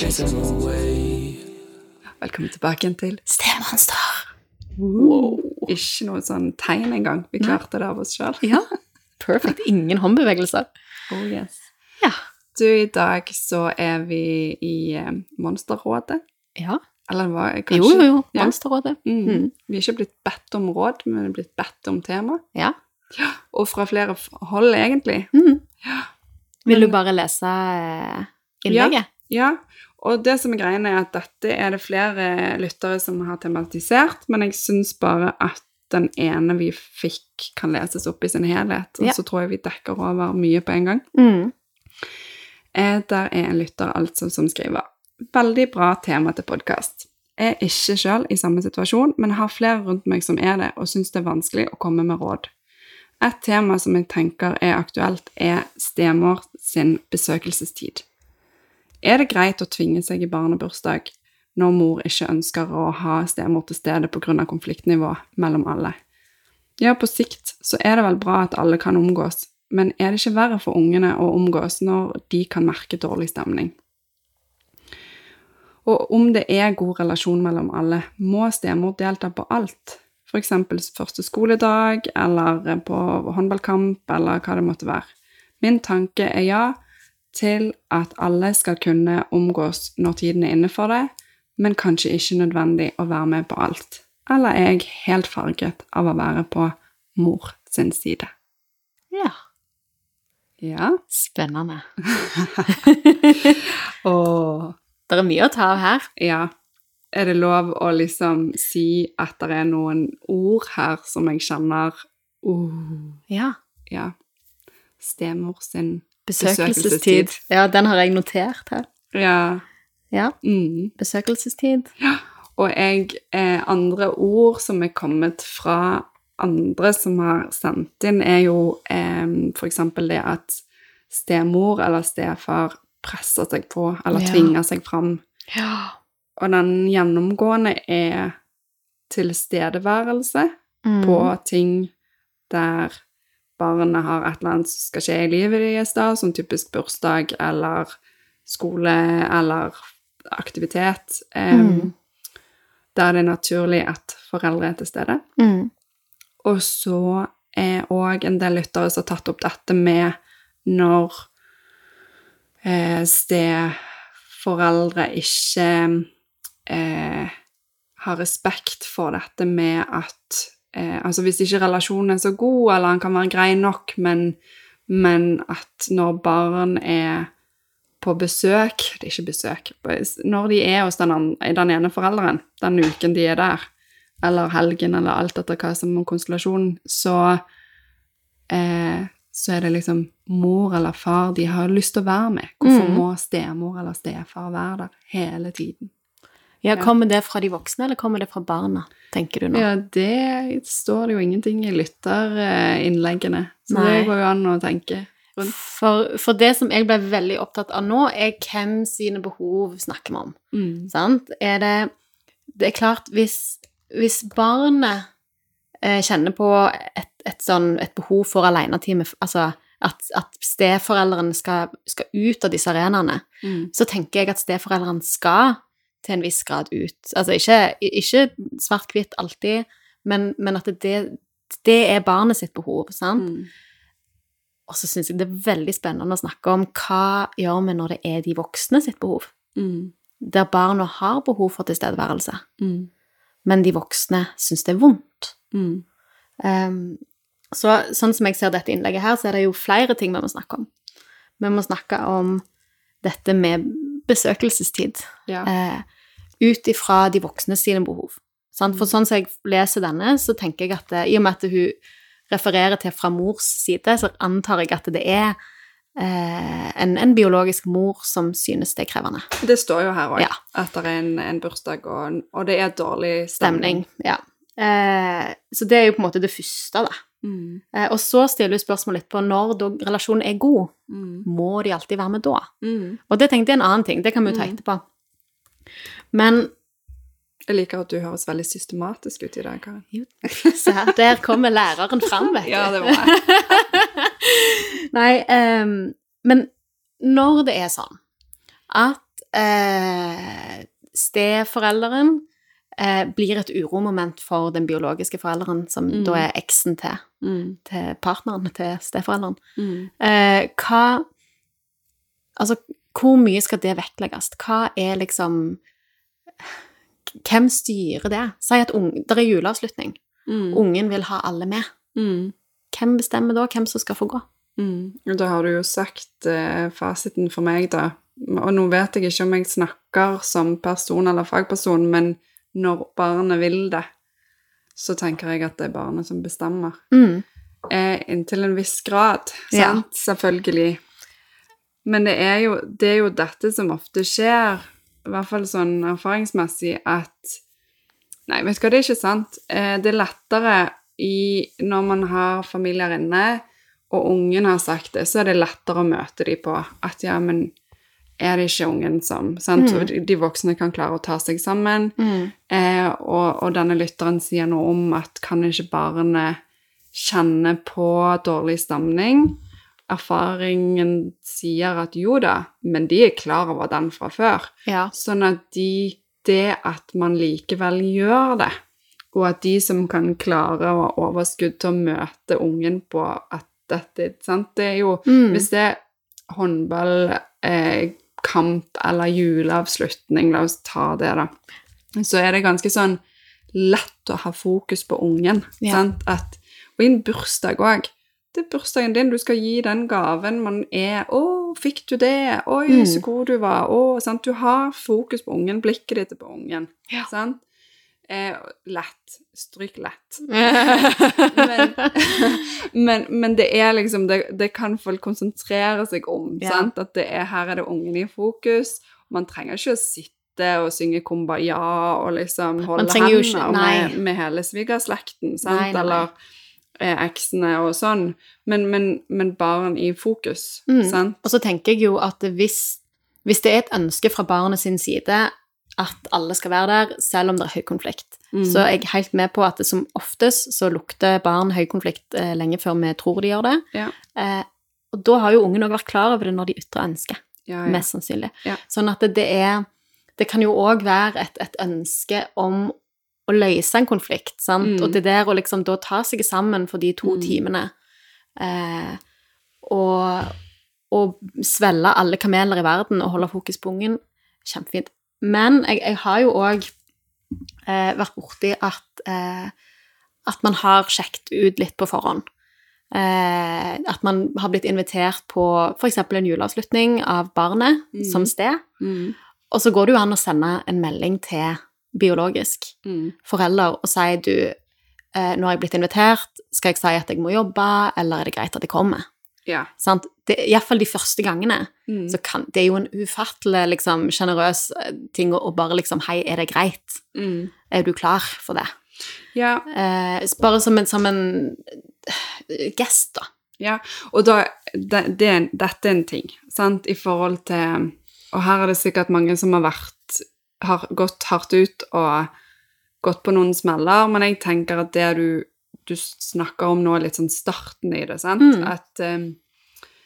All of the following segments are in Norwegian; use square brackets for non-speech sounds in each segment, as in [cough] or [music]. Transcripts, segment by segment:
chase them away. Velkommen tilbake igjen til Stemonster. Wow. Ikke noe sånn tegn engang. Vi klarte det av oss sjøl. Ja. Perfect. Ingen håndbevegelser. [laughs] Oh, yes. Ja. Du, i dag så er vi i eh, Monsterrådet. Ja. Eller hva? Kanskje? Jo, jo, jo, Monsterrådet. Ja. Mm. Mm. Vi er ikke blitt bedt om råd, men vi er blitt bedt om tema. Ja. Og fra flere hold, egentlig. Mm. Vil Men- du bare lese innlegget? Ja. Ja, og det som er greia, er at dette er det flere lyttere som har tematisert, men jeg syns bare at den ene vi fikk, kan leses opp i sin helhet, og Ja. så tror jeg vi dekker over mye på en gang. Mm. Eh, Der er en lytter altså som skriver Veldig bra tema til podkast. Jeg er ikke sjøl i samme situasjon, men har flere rundt meg som er det, og syns det er vanskelig å komme med råd. Et tema som jeg tenker er aktuelt, er stemor sin besøkelsestid. Er det greit å tvinge seg i barnebursdag når mor ikke ønsker å ha stemor til stede pga. konfliktnivå mellom alle? Ja, på sikt så er det vel bra at alle kan omgås, men er det ikke verre for ungene å omgås når de kan merke dårlig stemning? Og om det er god relasjon mellom alle, må stemor delta på alt? F.eks. første skoledag, eller på håndballkamp, eller hva det måtte være. Min tanke er ja til at alle skal kunne omgås når tiden er inne for det, men kanskje ikke nødvendig å være med på alt. Eller er jeg helt farget av å være på mor sin side? Ja. Ja. Spennende. [laughs] Og Det er mye å ta av her. ja, er det lov å liksom si at det er noen ord her som jeg kjenner uh, Ja. Ja. Stemor sin Besøkelsestid. Ja, den har jeg notert her. Ja. Ja. Mm. Besøkelsestid. Og jeg, eh, andre ord som er kommet fra andre som har sendt inn, er jo eh, eksempel det at stemor eller stefar presser seg på, eller Ja. tvinger seg fram. Ja. Og den gjennomgående er tilstedeværelse Mm. på ting der barnet har et eller annet som skal skje i livet deres, da, som typisk bursdag eller skole eller aktivitet. um, Mm. Der det er naturlig at foreldre er til stede. Mm. Og så er òg en del lyttere som har tatt opp dette med når eh, steforeldre ikke eh, har respekt for dette med at eh, Altså hvis ikke relasjonen er så god, eller han kan være grei nok, men, men at når barn er på besøk Det er ikke besøk Når de er hos den, andre, den ene forelderen den uken de er der, eller helgen, eller alt etter hva som er konstellasjonen, så eh, så er det liksom mor eller far de har lyst til å være med. Hvorfor Mm. må stemor eller stefar være der hele tiden? Ja, Kommer det fra de voksne, eller kommer det fra barna, tenker du nå? Ja, det står det jo ingenting i lytterinnleggene, så det går jo an å tenke rundt. For, for det som jeg ble veldig opptatt av nå, er hvem sine behov snakker vi om. Mm. Sant? Er det Det er klart, hvis, hvis barnet eh, kjenner på et, et, sånn, et behov for alenetime, Altså at, at steforeldrene skal, skal ut av disse arenaene, Mm. så tenker jeg at steforeldrene skal til en viss grad ut. Altså ikke, ikke svart-hvitt alltid, men, men at det, det er barnet sitt behov, sant? Mm. Og så syns jeg det er veldig spennende å snakke om hva gjør vi når det er de voksne sitt behov. Mm. Der barna har behov for tilstedeværelse, Mm. men de voksne syns det er vondt. Mm. Ehm, så sånn som jeg ser dette innlegget her, så er det jo flere ting vi må snakke om. Vi må snakke om dette med besøkelsestid. Ja. eh, ut ifra de voksne sine behov. Sant? For sånn som jeg leser denne, så tenker jeg at eh, i og med at hun refererer til fra mors side, så antar jeg at det er eh, en, en biologisk mor som synes det er krevende. Det står jo her òg, Ja. at det er en, en bursdag, og, og det er dårlig stemning. Stemning. Ja. Eh, så det er jo på en måte det første, da. Mm. Eh, og så stiller du spørsmål litt på når da relasjonen er god. Mm. Må de alltid være med da? Mm. Og det tenkte jeg en annen ting. Det kan vi jo ta Mm. etterpå. Men Jeg liker at du høres veldig systematisk ut i dag, Karin. se her, der kommer læreren fram, vet du. Ja, det var jeg. [laughs] Nei, eh, men når det er sånn at eh, steforelderen eh, blir et uromoment for den biologiske forelderen, som Mm. da er eksen til, Mm. til partneren til steforelderen, Mm. eh, hva Altså, hvor mye skal det vektlegges? Hva er liksom Hvem styrer det? Si at unge, det er juleavslutning. Mm. Ungen vil ha alle med. Mm. Hvem bestemmer da hvem som skal få gå? Mm. Da har du jo sagt eh, fasiten for meg, da. Og nå vet jeg ikke om jeg snakker som person eller fagperson, men når barnet vil det, så tenker jeg at det er barnet som bestemmer. Mm. Eh, inntil en viss grad, Ja. Selvfølgelig. Men det er, jo, det er jo dette som ofte skjer, i hvert fall sånn erfaringsmessig, at Nei, vet du hva, det er ikke sant. Eh, det er lettere i, når man har familier inne, og ungen har sagt det, så er det lettere å møte dem på at ja, men er det ikke ungen som sant? Mm. De, voksne kan klare å ta seg sammen. Mm. Eh, og, og denne lytteren sier noe om at kan ikke barnet kjenne på dårlig stemning? Erfaringen sier at jo da, men de er klar over den fra før. Ja. Sånn at de, det at man likevel gjør det, og at de som kan klare å ha overskudd til å møte ungen på at dette sant? Det er jo Mm. Hvis det er håndball, eh, kamp eller juleavslutning, la oss ta det, da, så er det ganske sånn lett å ha fokus på ungen. Ja. Sant? At, og i en bursdag òg. Det er bursdagen din, du skal gi den gaven man er 'Å, fikk du det? Oi, Mm. så god du var.' Å, sant? Du har fokus på ungen, blikket ditt er på ungen. Ja. Sant? Eh, lett. Stryk lett. [laughs] men, men, men det er liksom det, det kan folk konsentrere seg om. Ja. Sant? At det er, her er det ungen i fokus. Man trenger ikke å sitte og synge kumbaya og liksom holde hender med, med hele svigerslekten, sant? Nei, nei, nei. eller eh, eksene og sånn. Men, men, men barn i fokus, Mm. sant? Og så tenker jeg jo at hvis, hvis det er et ønske fra barnet sin side at alle skal være der, selv om det er høy konflikt, Mm. så er helt med på at det som oftest så lukter barn høykonflikt eh, lenge før vi tror de gjør det. Ja. Eh, og da har jo ungen òg vært klar over det når de ytrer ønske, ja, ja. mest sannsynlig. Sånn at det, det er Det kan jo òg være et, et ønske om å løse en konflikt, sant, Mm. og det der å liksom da ta seg sammen for de to Mm. timene eh, og, og svelge alle kameler i verden og holde fokus på ungen, kjempefint. Men jeg, jeg har jo òg eh, vært borti at, eh, at man har sjekket ut litt på forhånd. Eh, at man har blitt invitert på f.eks. en juleavslutning av barnet Mm. som sted. Mm. Og så går det jo an å sende en melding til biologisk Mm. forelder og si du, eh, nå har jeg blitt invitert, skal jeg si at jeg må jobbe, eller er det greit at jeg kommer? Ja. Sant? Det, Iallfall de første gangene. Mm. Så kan, det er jo en ufattelig liksom, sjenerøs eh, ting å, bare liksom Hei, er det greit? Mm. Er du klar for det? ja. Eh, bare som en, som en eh, gest, da. Ja, og da, det, det, dette er en ting, sant, i forhold til Og her er det sikkert mange som har vært Har gått hardt ut og gått på noen smeller, men jeg tenker at det du, du snakker om nå, litt sånn starten i det, sant? Mm. At um,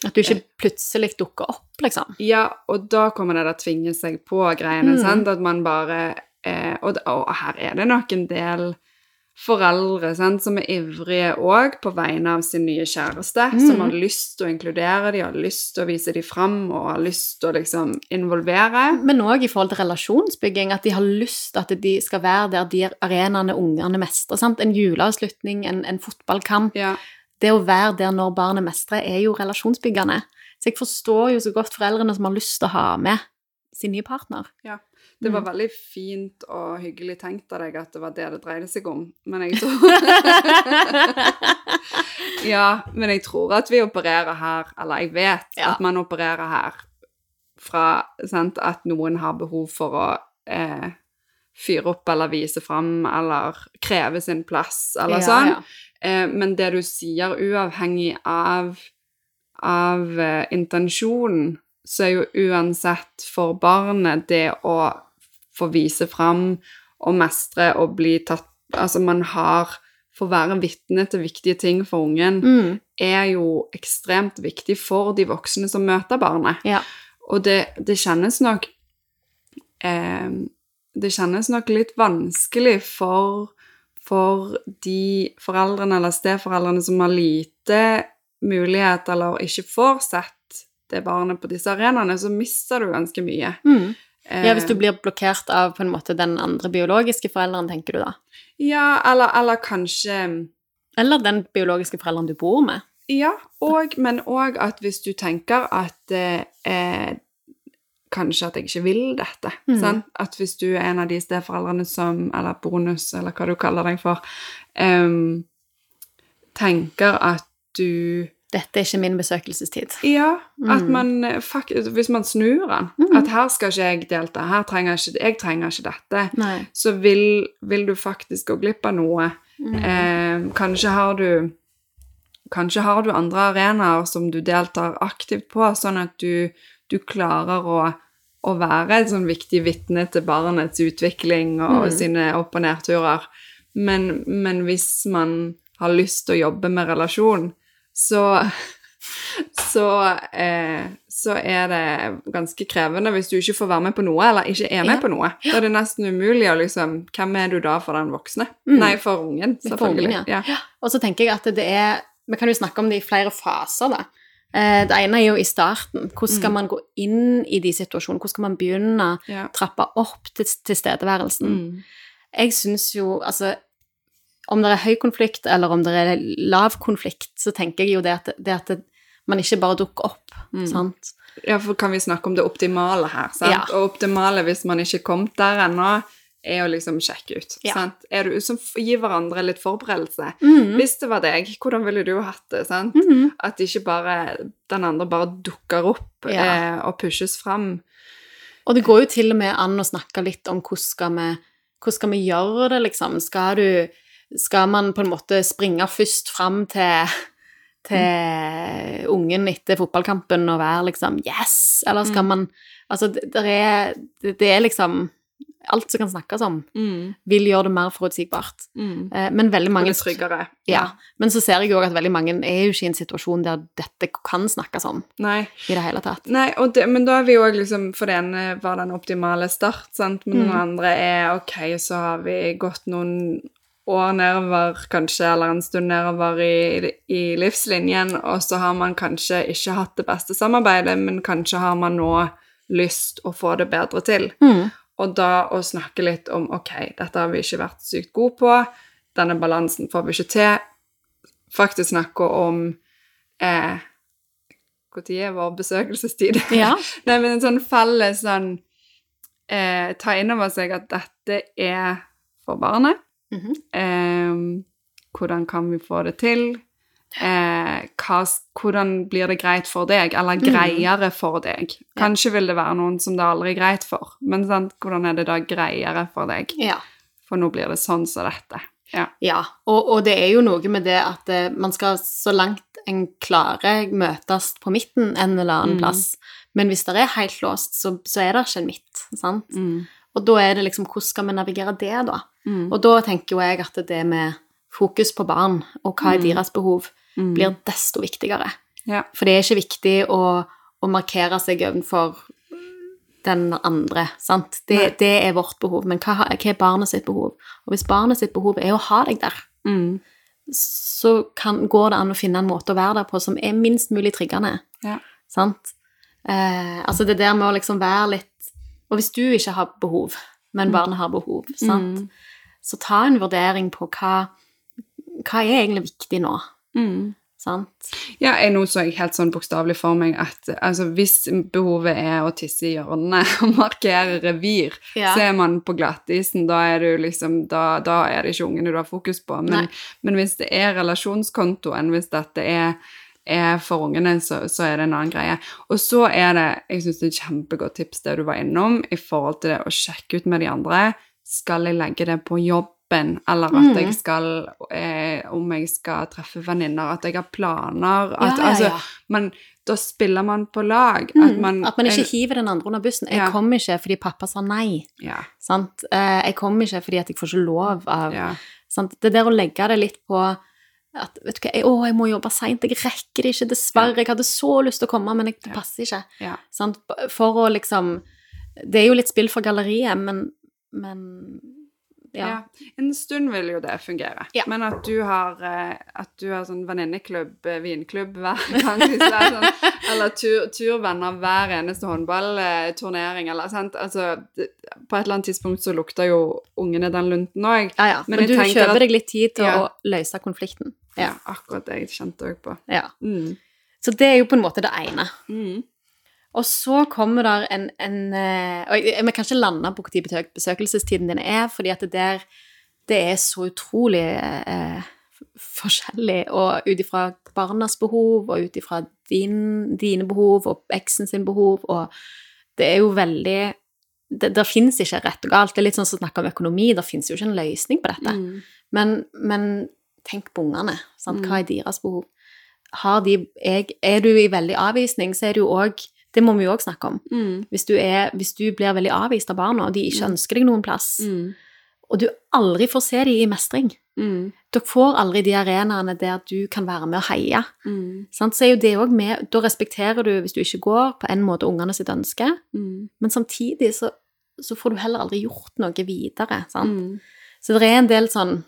At du ikke plutselig dukker opp, liksom. Ja, og da kommer det der tvinge seg på greiene, Mm. sant? At man bare eh, og, og her er det nok en del foreldre sant, som er ivrige òg på vegne av sin nye kjæreste, Mm. som har lyst til å inkludere de, har lyst til å vise dem fram og har lyst til å liksom involvere. Men òg i forhold til relasjonsbygging, at de har lyst til at de skal være der de arenaene ungene mestrer. Sant? En juleavslutning, en, en fotballkamp. Ja. Det å være der når barnet mestrer, er jo relasjonsbyggende. Så jeg forstår jo så godt foreldrene som har lyst til å ha med sin nye partner. Det var Mm. veldig fint og hyggelig tenkt av deg at det var det det dreide seg om, men jeg tror [laughs] Ja, men jeg tror at vi opererer her, eller jeg vet Ja. at man opererer her fra sant, at noen har behov for å eh, fyre opp eller vise fram eller kreve sin plass eller Ja, sånn. ja. Eh, men det du sier, uavhengig av, av eh, intensjonen, så er jo uansett for barnet det å få vise fram og mestre og bli tatt Altså, man har Få være vitne til viktige ting for ungen Mm. er jo ekstremt viktig for de voksne som møter barnet. Ja. Og det, det kjennes nok eh, det kjennes nok litt vanskelig for, for de foreldrene eller steforeldrene som har lite mulighet eller ikke får sett det barnet på disse arenaene, så mister du ganske mye. Mm. Eh, Ja, hvis du blir blokkert av på en måte den andre biologiske forelderen, tenker du da? Ja, eller, eller kanskje Eller den biologiske forelderen du bor med? Ja, og, men òg at hvis du tenker at eh, eh, Kanskje at jeg ikke vil dette. Mm. At hvis du er en av de steforeldrene som Eller bonus, eller hva du kaller deg for, um, tenker at du Dette er ikke min besøkelsestid. Ja, at Mhm. man eh, Hvis man snur den, mm. at her skal ikke jeg delta, her trenger jeg ikke Jeg trenger ikke dette, Nei. så vil, vil du faktisk gå glipp av noe. Mm. Eh, kanskje har du Kanskje har du andre arenaer som du deltar aktivt på, sånn at du, du klarer å, å være et sånn viktig vitne til barnets utvikling og Mm. sine opp- og nedturer. Men, men hvis man har lyst til å jobbe med relasjon, så [laughs] så, eh, så er det ganske krevende hvis du ikke får være med på noe, eller ikke er med Ja. på noe. Da er det nesten umulig å liksom Hvem er du da for den voksne? Mm. Nei, for ungen, For selvfølgelig. ungen, ja. ja. Og så tenker jeg at det er Vi kan jo snakke om det i flere faser, da. Eh, Det ene er jo i starten. Hvordan skal Mm. man gå inn i de situasjonene? Hvordan skal man begynne å trappe opp til tilstedeværelsen? Mm. Jeg syns jo Altså, om det er høy konflikt, eller om det er lav konflikt, så tenker jeg jo det at, det at det, man ikke bare dukker opp, Mm. sant? ja, for kan vi snakke om det optimale her, sant? Ja. Og optimale, hvis man ikke er kommet der ennå, er å liksom sjekke ut, Ja. sant? Er du som gir hverandre litt forberedelse? Mm. Hvis det var deg, hvordan ville du hatt det, sant? Mm. At ikke bare den andre bare dukker opp Ja. eh, og pushes fram. Og det går jo til og med an å snakke litt om hvordan skal vi, hvordan skal vi gjøre det, liksom. Skal du Skal man på en måte springe først fram til til ungen etter fotballkampen og være liksom Yes! Eller skal Mm. man Altså, det, det, er, det, er liksom Alt som kan snakkes om, vil gjøre det mer forutsigbart. Mm. Eh, Men veldig Og mange litt tryggere. Ja. Men så ser jeg jo at veldig mange er jo ikke i en situasjon der dette kan snakkes om Nei. i det hele tatt. Nei, og det, men da er vi jo òg liksom For det ene var den optimale start, sant? Men Mm. den andre er ok, så har vi gått noen år nedover, kanskje, eller en stund nedover i, i livslinjen, og så har man kanskje ikke hatt det beste samarbeidet, men kanskje har man nå lyst å få det bedre til. Mm. Og da å snakke litt om ok, dette har vi ikke vært sykt gode på, denne balansen får vi ikke til. Faktisk snakke om eh, Når er vår besøkelsestid? Ja. [laughs] Nei, men en sånn felles sånn eh, Ta inn over seg at dette er for barnet. Mhm. Eh, hvordan kan vi få det til? Eh, hva, hvordan blir det greit for deg, eller Mhm. greiere for deg? Kanskje vil det være noen som det aldri er greit for, men sant, hvordan er det da greiere for deg? ja. For nå blir det sånn som dette. Ja. Ja, og, og det er jo noe med det at eh, man skal så langt en klarer møtes på midten en eller annen Mm. plass. Men hvis det er helt låst, så, så er det ikke en midt, sant? Mm. Og da er det liksom, hvordan skal vi navigere det da? Mm. Og da tenker jo jeg at det med fokus på barn, og hva er Mm. deres behov, Mm. blir desto viktigere. Ja. For det er ikke viktig å, å markere seg overfor den andre, sant? Det, det er vårt behov, men hva, hva er barnet sitt behov? Og hvis barnet sitt behov er å ha deg der, Mm. så kan, går det an å finne en måte å være der på som er minst mulig triggende. Ja. Sant? Eh, altså det der med å liksom være litt Og hvis du ikke har behov, men barnet har behov, sant? Mm. så ta en vurdering på hva, hva er egentlig viktig nå. Mm. Sant? Ja, jeg, nå så jeg helt sånn bokstavelig for meg at altså, hvis behovet er å tisse i hjørnet [laughs] og markere revir, Ja. så er man på glattisen. Da er, du liksom, da, da er det ikke ungene du har fokus på. Men, men hvis det er relasjonskontoen, hvis dette er, er for ungene, så, så er det en annen greie. Og så er det jeg synes det er et kjempegodt tips det du var innom, i forhold til det å sjekke ut med de andre. Skal jeg legge det på jobben, eller at Mm. jeg skal eh, Om jeg skal treffe venninner, at jeg har planer Ja, ja, ja, altså, ja. man, Da spiller man på lag. Mm, At, man, at man ikke hiver den andre under bussen. Jeg Ja. kom ikke fordi pappa sa nei. ja, Sant? Eh, jeg kom ikke fordi at jeg får ikke lov av ja, sant? Det der å legge det litt på at vet du hva, jeg, 'Å, jeg må jobbe seint. Jeg rekker det ikke, dessverre. Jeg hadde så lyst til å komme, men jeg, det passer ikke.' ja. Sant? For å liksom Det er jo litt spill for galleriet, men, men ja. Ja. En stund vil jo det fungere. Ja. Men at du har, eh, at du har sånn venninneklubb, eh, vinklubb hver [laughs] gang, sånn, eller tur, turvenner hver eneste håndballturnering, eller sant. Altså, på et eller annet tidspunkt så lukter jo ungene den lunten òg. ja, ja. Men Men, du kjøper at- deg litt tid til å løse konflikten. Ja, Ja. akkurat det jeg kjente òg på. ja. Mm. Så det er jo på en måte det ene. Mm. Og så kommer der en, en eh, Og vi kan ikke lande på når besøk, besøkelsestiden din er, fordi at det der det er så utrolig eh, forskjellig, og ut ifra barnas behov, og ut ifra din, dine behov, og eksen sin behov, og det er jo veldig Det, det fins ikke rett og galt. Det er litt sånn som å snakke om økonomi, det fins jo ikke en løsning på dette. Mm. Men, men tenk på ungene. Sant? Hva er deres behov? Har de, jeg, er du i veldig avvisning, så er det jo òg Det må vi jo òg snakke om. Mm. Hvis du, er, hvis du blir veldig avvist av barna, og de ikke ønsker deg noen plass, Mm. og du aldri får se dem i mestring Mm. Dere får aldri de arenaene der du kan være med og heie. Mm. Sant? Så er jo det også med Da respekterer du, hvis du ikke går, på en måte ungene sitt ønske, Mm. men samtidig så, så får du heller aldri gjort noe videre. Sant? Mm. Så det er en del sånn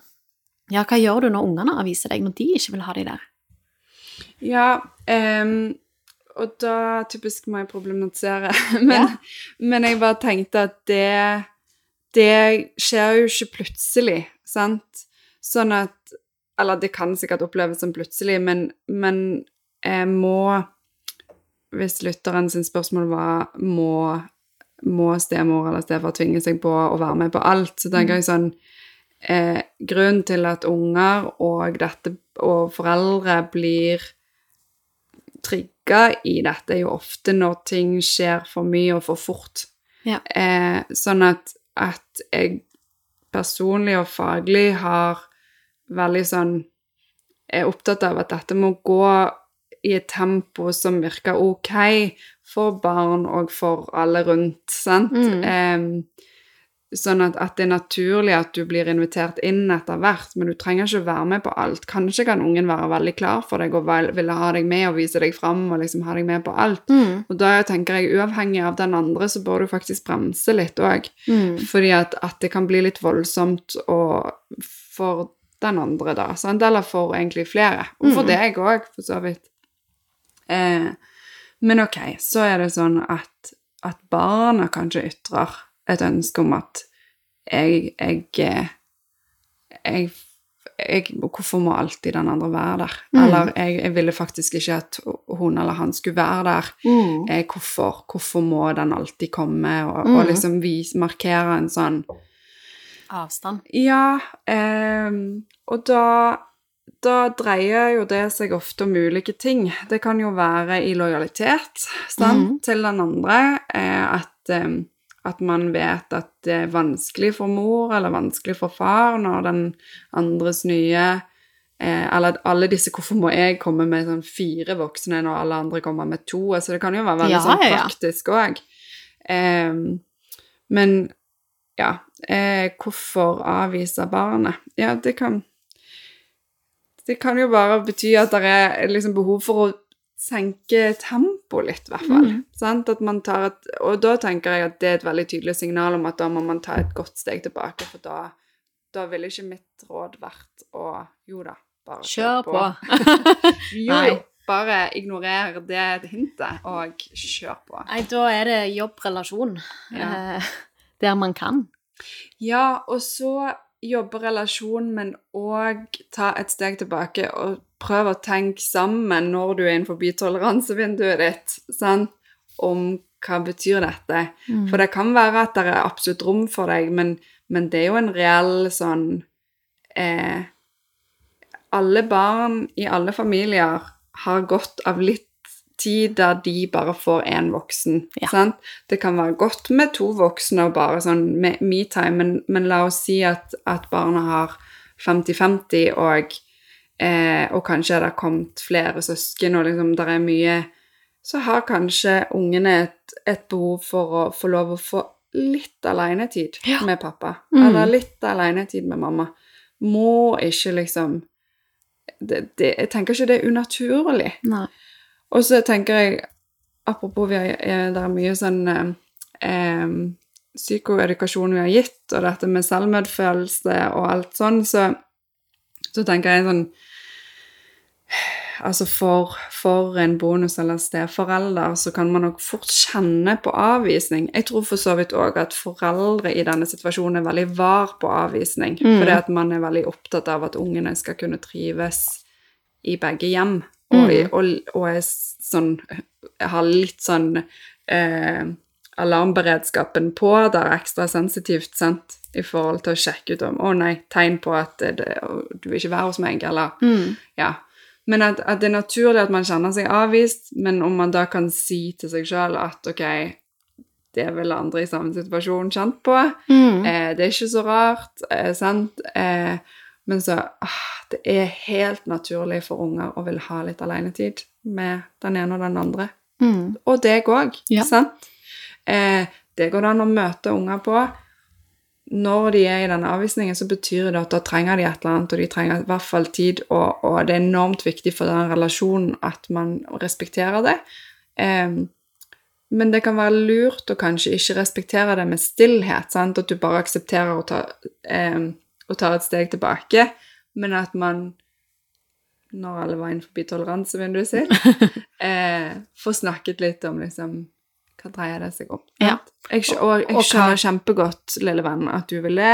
Ja, hva gjør du når ungene avviser deg, når de ikke vil ha deg der? Ja, ehm, og da typisk må jeg problematisere. [laughs] Men, Ja. men jeg bare tenkte at det Det skjer jo ikke plutselig, sant? Sånn at Eller det kan sikkert oppleves som plutselig, men, men jeg må Hvis lytteren sin spørsmål var må, må stemor eller stefar tvinge seg på å være med på alt, så tenker jeg sånn eh, Grunnen til at unger og dette og foreldre blir trigga i dette, er jo ofte når ting skjer for mye og for fort. Ja. Eh, sånn at, at jeg personlig og faglig har veldig sånn Er opptatt av at dette må gå i et tempo som virker ok for barn og for alle rundt, sant? Mm. Eh, sånn at, at det er naturlig at du blir invitert inn etter hvert, men du trenger ikke være med på alt. Kanskje kan ungen være veldig klar for deg og ville ha deg med og vise deg fram og liksom ha deg med på alt. Mm. Og da tenker jeg uavhengig av den andre, så bør du faktisk bremse litt òg. Mm. Fordi at, at det kan bli litt voldsomt for den andre, da. Sant? Eller for egentlig flere. Og for Mm. deg òg, for så vidt. Eh, men ok, så er det sånn at, at barna kanskje ytrer et ønske om at jeg, jeg, eh, jeg, jeg Hvorfor må alltid den andre være der? Mm. Eller jeg, jeg ville faktisk ikke at hun eller han skulle være der. Mm. Eh, hvorfor, hvorfor må den alltid komme? Og, Mm. og liksom vis, markere en sånn Avstand. Ja, Eh, og da, da dreier jo det seg ofte om ulike ting. Det kan jo være i lojalitet sant, Mhm. til den andre. Eh, at, ehm, at man vet at det er vanskelig for mor eller vanskelig for far når den andres nye eh, Eller alle disse 'hvorfor må jeg komme med sånn fire voksne når alle andre kommer med to'? Altså det kan jo være veldig Ja, sånn ja, ja. praktisk òg. men ja, eh, hvorfor avvise barnet? Ja, det kan Det kan jo bare bety at det er liksom behov for å senke tempoet litt, i hvert fall. Mm. Sant? At man tar et, og da tenker jeg at det er et veldig tydelig signal om at da må man ta et godt steg tilbake, for da, da ville ikke mitt råd vært å Jo da, bare Kjør på. [laughs] jo, Nei. jo. Bare ignorer det hintet, og kjør på. Nei, da er det jobbrelasjon. Ja. Eh, [laughs] der man kan. Ja, og så jobbe relasjon, men òg ta et steg tilbake og prøve å tenke sammen når du er innenfor toleransevinduet ditt, sant? om hva betyr dette. Mm. For det kan være at det er absolutt rom for deg, men, men det er jo en reell sånn eh, Alle barn i alle familier har godt av litt tid der de bare får én voksen. Ja. Sant? Det kan være godt med to voksne og bare sånn me-time, men, men la oss si at, at barna har 50-50, og, eh, og kanskje det kommet flere søsken, og liksom det er mye Så har kanskje ungene et, et behov for å få lov å få litt alenetid Ja. med pappa, Mm. eller litt alenetid med mamma. Må ikke liksom det, det, Jeg tenker ikke det er unaturlig. Nei. Og så tenker jeg, apropos vi har, det er mye sånn eh, psykoedukasjon vi har gitt, og dette med selvmedfølelse og alt sånn, så, så tenker jeg sånn Altså for, for en bonus- eller steforelder så kan man nok fort kjenne på avvisning. Jeg tror for så vidt òg at foreldre i denne situasjonen er veldig var på avvisning. Mm. Fordi at man er veldig opptatt av at ungene skal kunne trives i begge hjem. Og, Mm. og, og jeg, sånn Jeg har litt sånn eh, alarmberedskapen på der ekstra sensitivt, sant, i forhold til å sjekke ut om Å nei, tegn på at det, du vil ikke være hos meg, eller Mm. ja. Men at, at det er naturlig at man kjenner seg avvist, men om man da kan si til seg sjøl at ok, det vil andre i samme situasjon kjent på, Mm. eh, det er ikke så rart, eh, sant? Eh, men så ah, Det er helt naturlig for unger å ville ha litt alenetid med den ene og den andre. Mm. Og deg òg, Ja. sant? Eh, det går det an å møte unger på. Når de er i denne avvisningen, så betyr det at da trenger de et eller annet, og de trenger i hvert fall tid, og, og det er enormt viktig for den relasjonen at man respekterer det. Eh, men det kan være lurt å kanskje ikke respektere det med stillhet, sant? at du bare aksepterer å ta, eh, og tar et steg tilbake, men at man når alle var innenfor toleransevinduet sitt, [laughs] eh, får snakket litt om liksom hva dreier det seg om. Ja. Jeg, og jeg skjønner kjempegodt, lille venn, at du vil le.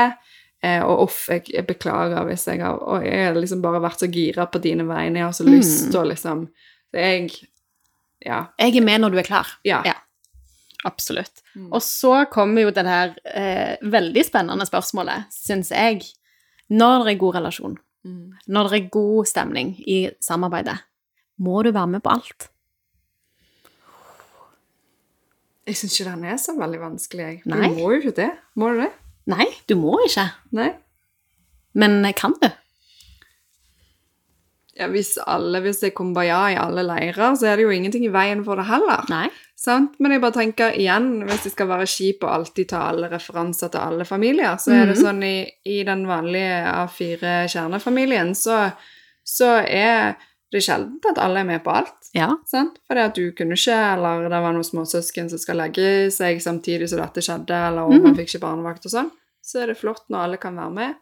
Eh, og uff, jeg, jeg beklager hvis jeg har Og jeg har liksom bare vært så gira på dine vegne. Jeg har så Mm. lyst til å liksom Så jeg Ja. Jeg er med når du er klar. Ja. Ja. Absolutt. Mm. Og så kommer jo det her eh, veldig spennende spørsmålet, syns jeg. Når det er god relasjon, Mm. når det er god stemning i samarbeidet, må du være med på alt? Jeg syns ikke den er så veldig vanskelig, jeg. Nei. Du må jo ikke det. Må du det? Nei, du må ikke. Nei. Men kan du? Ja, hvis alle, hvis det er kumbaya i alle leirer, så er det jo ingenting i veien for det heller. Nei. Sant? Men jeg bare tenker igjen, hvis det skal være kjip og alltid ta alle referanser til alle familier, så er det Mhm. sånn i, i den vanlige A4-kjernefamilien, så, så er det sjelden at alle er med på alt. Ja. Sant? Fordi at du kunne ikke, eller det var noen småsøsken som skal legge seg samtidig som dette skjedde, eller Mhm. man fikk ikke barnevakt og sånn. Så er det flott når alle kan være med,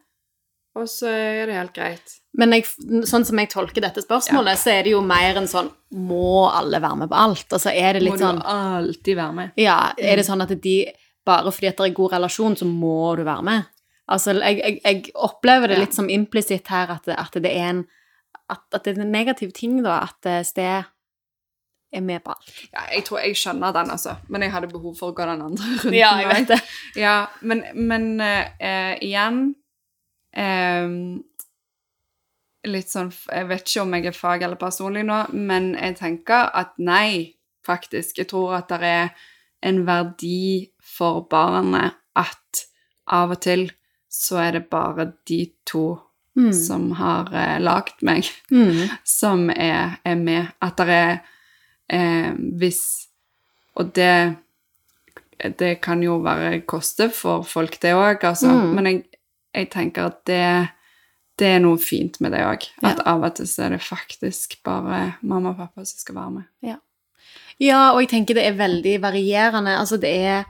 og så er det helt greit. Men jeg, sånn som jeg tolker dette spørsmålet, så er det jo mer enn sånn Må alle være med på alt? Altså er det Må litt du sånn alltid være med. Ja, er det sånn at de Bare fordi at det er god relasjon, så må du være med? Altså, jeg, jeg, jeg opplever det Ja. litt som implisitt her at, det- at det er en at, at det er en negativ ting, da, at eh, sted er med på alt. Ja, jeg tror jeg skjønner den, altså. Men jeg hadde behov for å gå den andre runden. Ja, jeg vet det. Ja, men, men uh, eh, igjen Litt sånn Jeg vet ikke om jeg er fag- eller personlig nå, men jeg tenker at nei, faktisk. Jeg tror at det er en verdi for barnet at av og til så er det bare de to Mm. som har eh, lagd meg Mm. [laughs] som er, er med. At det er eh, hvis Og det Det kan jo være koste for folk, det òg, altså. Mm. Men jeg, jeg tenker at det, det er noe fint med det òg. At Ja. av og til så er det faktisk bare mamma og pappa som skal være med. Ja, og jeg tenker det er veldig varierende. Altså det er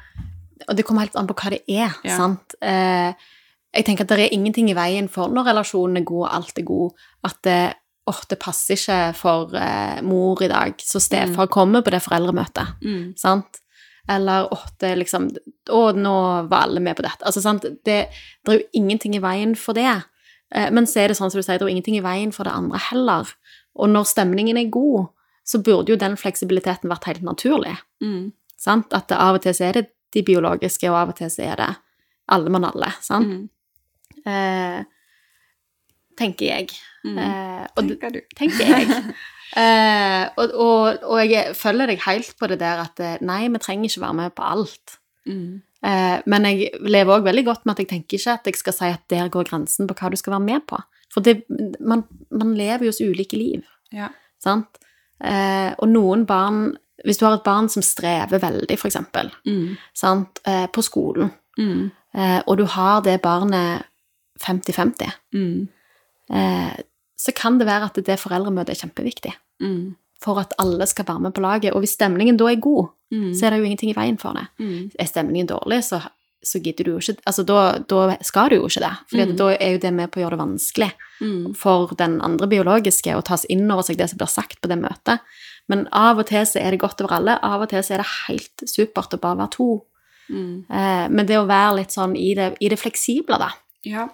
Og det kommer helt an på hva det er, Ja. sant? Eh, jeg tenker at det er ingenting i veien for når relasjonen er god, og alt er god, at det Åh, det passer ikke for eh, mor i dag, så stefar kommer på det foreldremøtet. Sant? Eller åh, det er liksom Å, nå var alle med på dette. Altså, sant? Det, det er jo ingenting i veien for det. Eh, Men så er det sånn som du sier, det er jo ingenting i veien for det andre heller. Og når stemningen er god, så burde jo den fleksibiliteten vært helt naturlig. Mm. Sant? At av og til så er det de biologiske, og av og til så er det alle mann alle. Sant? Mm. Eh, tenker jeg. Mm. Eh, Tenker du. tenker jeg. [laughs] Eh, og, og, og jeg følger deg helt på det der at eh, nei, vi trenger ikke være med på alt. Mm. Eh, men jeg lever òg veldig godt med at jeg tenker ikke at jeg skal si at der går grensen på hva du skal være med på. For det, man, man lever jo så ulike liv, Ja. sant? Eh, og noen barn Hvis du har et barn som strever veldig, eksempel, Mm. sant? På skolen, Mm. og du har det barnet 50-50, Mm. Så kan det være at det foreldremøtet er kjempeviktig. Mm. for at alle skal være med på laget. Og hvis stemningen da er god, Mm. så er det jo ingenting i veien for det. Mm. Er stemningen dårlig, så, så gidder du jo ikke Altså, da, da skal du jo ikke det. For Mm. da er jo det med på å gjøre det vanskelig Mm. for den andre biologiske å ta inn over seg det som blir sagt på det møtet. Men av og til så er det godt over alle, av og til så er det helt supert å bare være to. Mm. Eh, men det å være litt sånn i det, i det fleksible, da. Ja.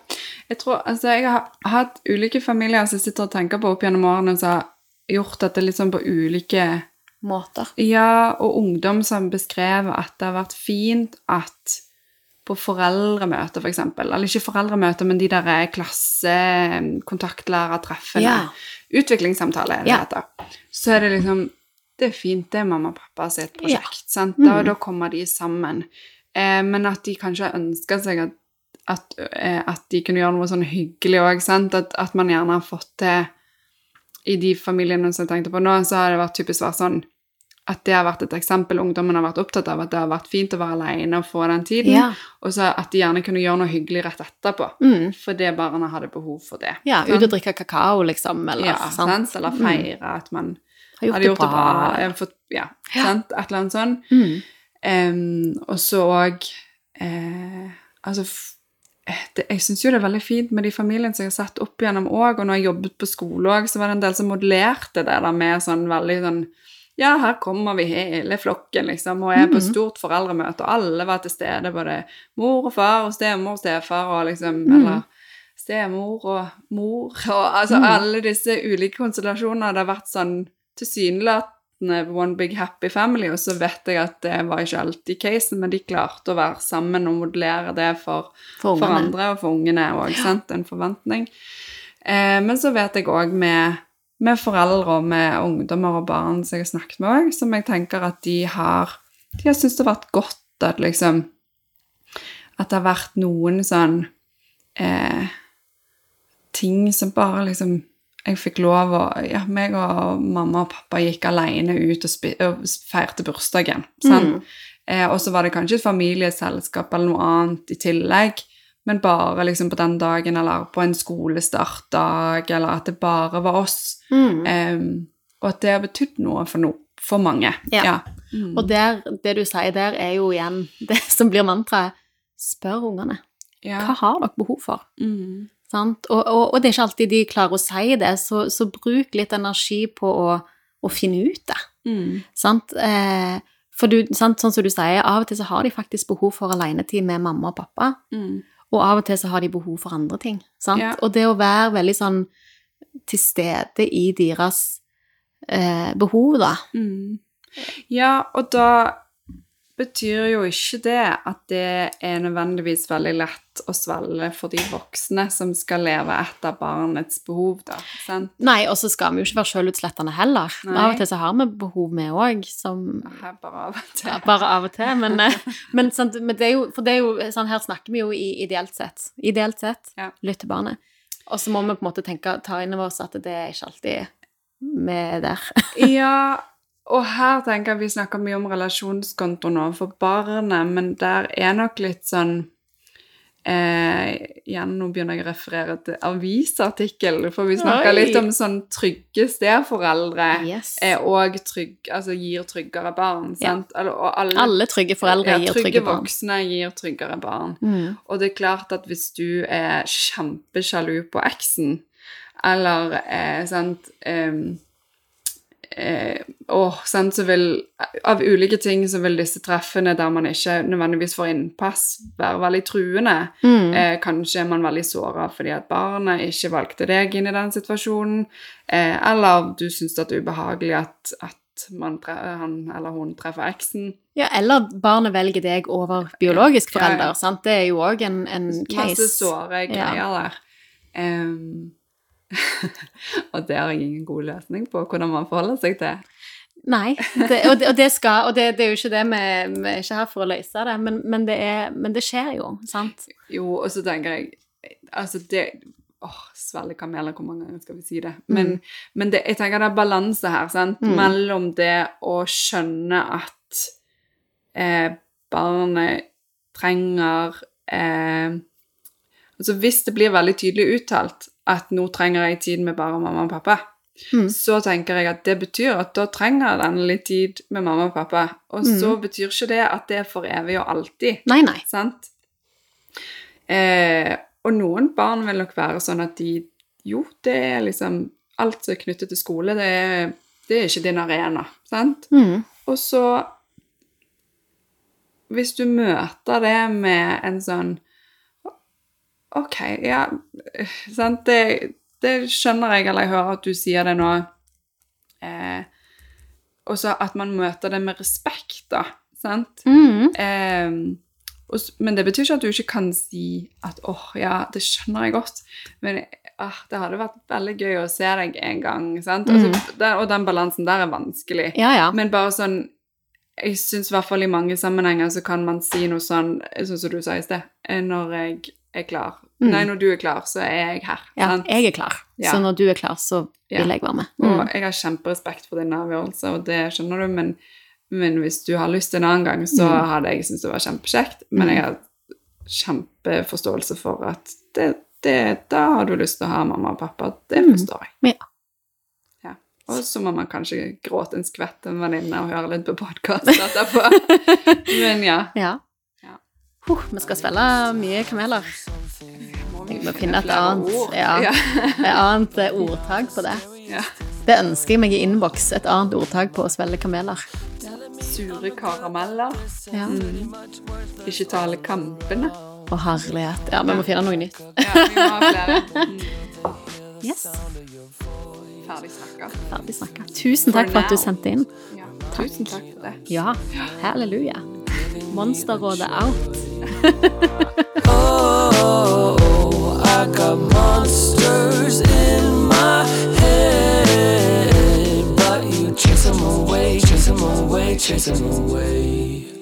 Jeg tror Altså, jeg har hatt ulike familier som sitter og tenker på opp gjennom årene, som har gjort dette sånn på ulike Måter. Ja, og ungdom som beskrev at det har vært fint at på foreldremøter, for eksempel, eller ikke foreldremøter, men de der klassekontaktlærertreffene, Ja. utviklingssamtale er det Ja. heter, så er det liksom Det er fint, det er mamma og pappa sitt Ja. prosjekt, sant? Da, Mm. da kommer de sammen. Eh, men at de kanskje ønsker seg at, at, eh, at de kunne gjøre noe sånn hyggelig òg? At, at man gjerne har fått til I de familiene som jeg tenkte på nå, så har det vært typisk vært sånn at det har vært et eksempel ungdommen har vært opptatt av, at det har vært fint å være alene og få den tiden, Ja. og så at de gjerne kunne gjøre noe hyggelig rett etterpå, Mm. fordi barna hadde behov for det. ja sånn? ut og drikke kakao, liksom, eller ja, sant? sant? Eller Mm. at man Har gjort, hadde gjort det bra. bra. eh, Fått, ja, Ja. sant? Et eller annet sånt. Mm. Um, og så òg eh, Altså det, Jeg syns jo det er veldig fint med de familiene som jeg har sett opp igjennom òg, og når jeg jobbet på skole òg, så var det en del som modellerte det der med sånn veldig sånn Ja, her kommer vi hele flokken, liksom, og er på Mhm. stort foreldremøte, og alle var til stede, både mor og far og stemor og stefar og liksom mm. Eller stemor og mor og altså mm. alle disse ulike konstellasjoner. Det har vært sånn tilsynelatende one big happy family, og så vet jeg at det var ikke alltid casen, men de klarte å være sammen og modellere det for, For for andre og for ungene òg, sant? En forventning. Eh, men så vet jeg òg med, med foreldre og med ungdommer og barn som jeg har snakket med òg, som jeg tenker at de har De har syntes det har vært godt at liksom At det har vært noen sånn eh, ting som bare liksom Jeg fikk lov å Ja, meg og mamma og pappa gikk alene ut og, og feirte bursdagen. Mm. Eh, og så var det kanskje et familieselskap eller noe annet i tillegg, men bare liksom på den dagen, eller på en skolestartdag, eller at det bare var oss. Mm. Eh, og at det har betydd noe for, no, for mange. Ja. Mm. Og der, det du sier der, er jo igjen [laughs] det som blir mantraet. Spør ungene. ja. Hva har dere behov for? Mm. Sant? Og, og, og det er ikke alltid de klarer å si det, så, så bruk litt energi på å, å finne ut det. Mm. Sant? Eh, for du, sant, sånn som du sier, av og til så har de faktisk behov for alenetid med mamma og pappa, Mm. og av og til så har de behov for andre ting. Sant? Ja. Og det å være veldig sånn til stede i deres eh, behov, da. Mm. Ja, og da betyr jo ikke det at det er nødvendigvis veldig lett å svelge for de voksne som skal leve etter barnets behov, da. Sant? Nei, og så skal vi jo ikke være sjølutslettende heller. Nei. Av og til så har vi behov, vi òg, som bare av og til. ja, Bare av og til, men, eh, men, sant, men det er jo For det er jo sånn, her snakker vi jo i ideelt sett. Ideelt sett, Ja. lytt til barnet. Og så må vi på en måte tenke, ta inn over oss at det er ikke alltid vi er der. Ja, og her tenker jeg vi snakker mye om relasjonskonto nå for barnet, men der er nok litt sånn eh, Igjen, nå begynner jeg å referere til avisartikkel, for vi snakker Oi. litt om sånn trygge steforeldre. Yes. er òg trygg, altså gir tryggere barn. Ja. Sant? Eller, og alle, Alle trygge foreldre ja, gir trygge trygge barn. voksne gir tryggere barn. Mm. Og det er klart at hvis du er kjempesjalu på eksen, eller eh, sant em, eh, oh, sant, så vil Av ulike ting så vil disse treffene der man ikke nødvendigvis får innpass, være veldig truende. Mm. Eh, kanskje er man veldig såra fordi at barnet ikke valgte deg inn i den situasjonen, eh, eller du syns det er ubehagelig at, at han eller hun treffer eksen. Ja, eller barnet velger deg over biologisk Ja, ja. sant? Det er jo òg en, en Masse case. såre Ja. greier der. Em, [laughs] og det har jeg ingen god løsning på hvordan man forholder seg til. Nei, det, og, det, og det skal Og det, det er jo ikke det vi, vi er ikke her for å løse det, men, men, det, er, men det skjer jo, sant? Jo, og så tenker jeg Altså, det Åh, svelge kameler, hvor mange ganger skal vi si det? Men, men det, jeg tenker det er balanse her, sant? Mm. Mellom det å skjønne at eh, barnet trenger eh, Altså hvis det blir veldig tydelig uttalt at nå trenger jeg tid med bare mamma og pappa, Mm. så tenker jeg at det betyr at da trenger den litt tid med mamma og pappa. Og så Mm. betyr ikke det at det er for evig og alltid. Nei, nei. Sant? Eh, og noen barn vil nok være sånn at de Jo, det er liksom Alt som er knyttet til skole, det er, det er ikke din arena. Sant? Mm. Og så Hvis du møter det med en sånn OK, ja Sant? Det, det skjønner jeg, eller jeg hører at du sier det nå. Eh, og så at man møter det med respekt, da. Sant? Mm. Eh, og, men det betyr ikke at du ikke kan si at åh, ja, det skjønner jeg godt, men ah, det hadde vært veldig gøy å se deg en gang. Sant? Altså, den, og den balansen der er vanskelig. Ja, ja. Men bare sånn Jeg syns i hvert fall i mange sammenhenger så kan man si noe sånn, sånn som du sa i sted, eh, når jeg er klar. Mm. Nei, når du er klar, så er jeg her. ja. sant? Jeg er klar. Ja. Så når du er klar, så vil Ja. jeg være med. Og Mm. jeg har kjemperespekt for din avgjørelse, og det skjønner du, men, men hvis du har lyst en annen gang, så Mm. hadde jeg syntes det var kjempekjekt. Men jeg har kjempeforståelse for at det, det, da har du lyst til å ha mamma og pappa. Det Mm. forstår jeg. Ja. Ja. Og så må man kanskje gråte en skvett til en venninne og høre litt på podkast etterpå. [laughs] Men ja. Ja. Ja. Vi skal svelge mye kameler. Jeg må finne et annet, ja. Et annet eh, ordtak på det. Det ønsker jeg meg i innboks. Et annet ordtak på å svelge kameler. Sure karameller. Ja. Mm. Ikke tale kampene. Og herlighet. Ja, vi må finne noe nytt. Ja, vi må ha flere. [laughs] Mm. Yes. Ferdig snakka. Ferdig snakka. Tusen takk for at du sendte inn. Ja, tusen takk for det. Ja. Halleluja. Monsterrådet out. [laughs] Oh, I got monsters in my head, but you chase them away, chase them away, chase them away.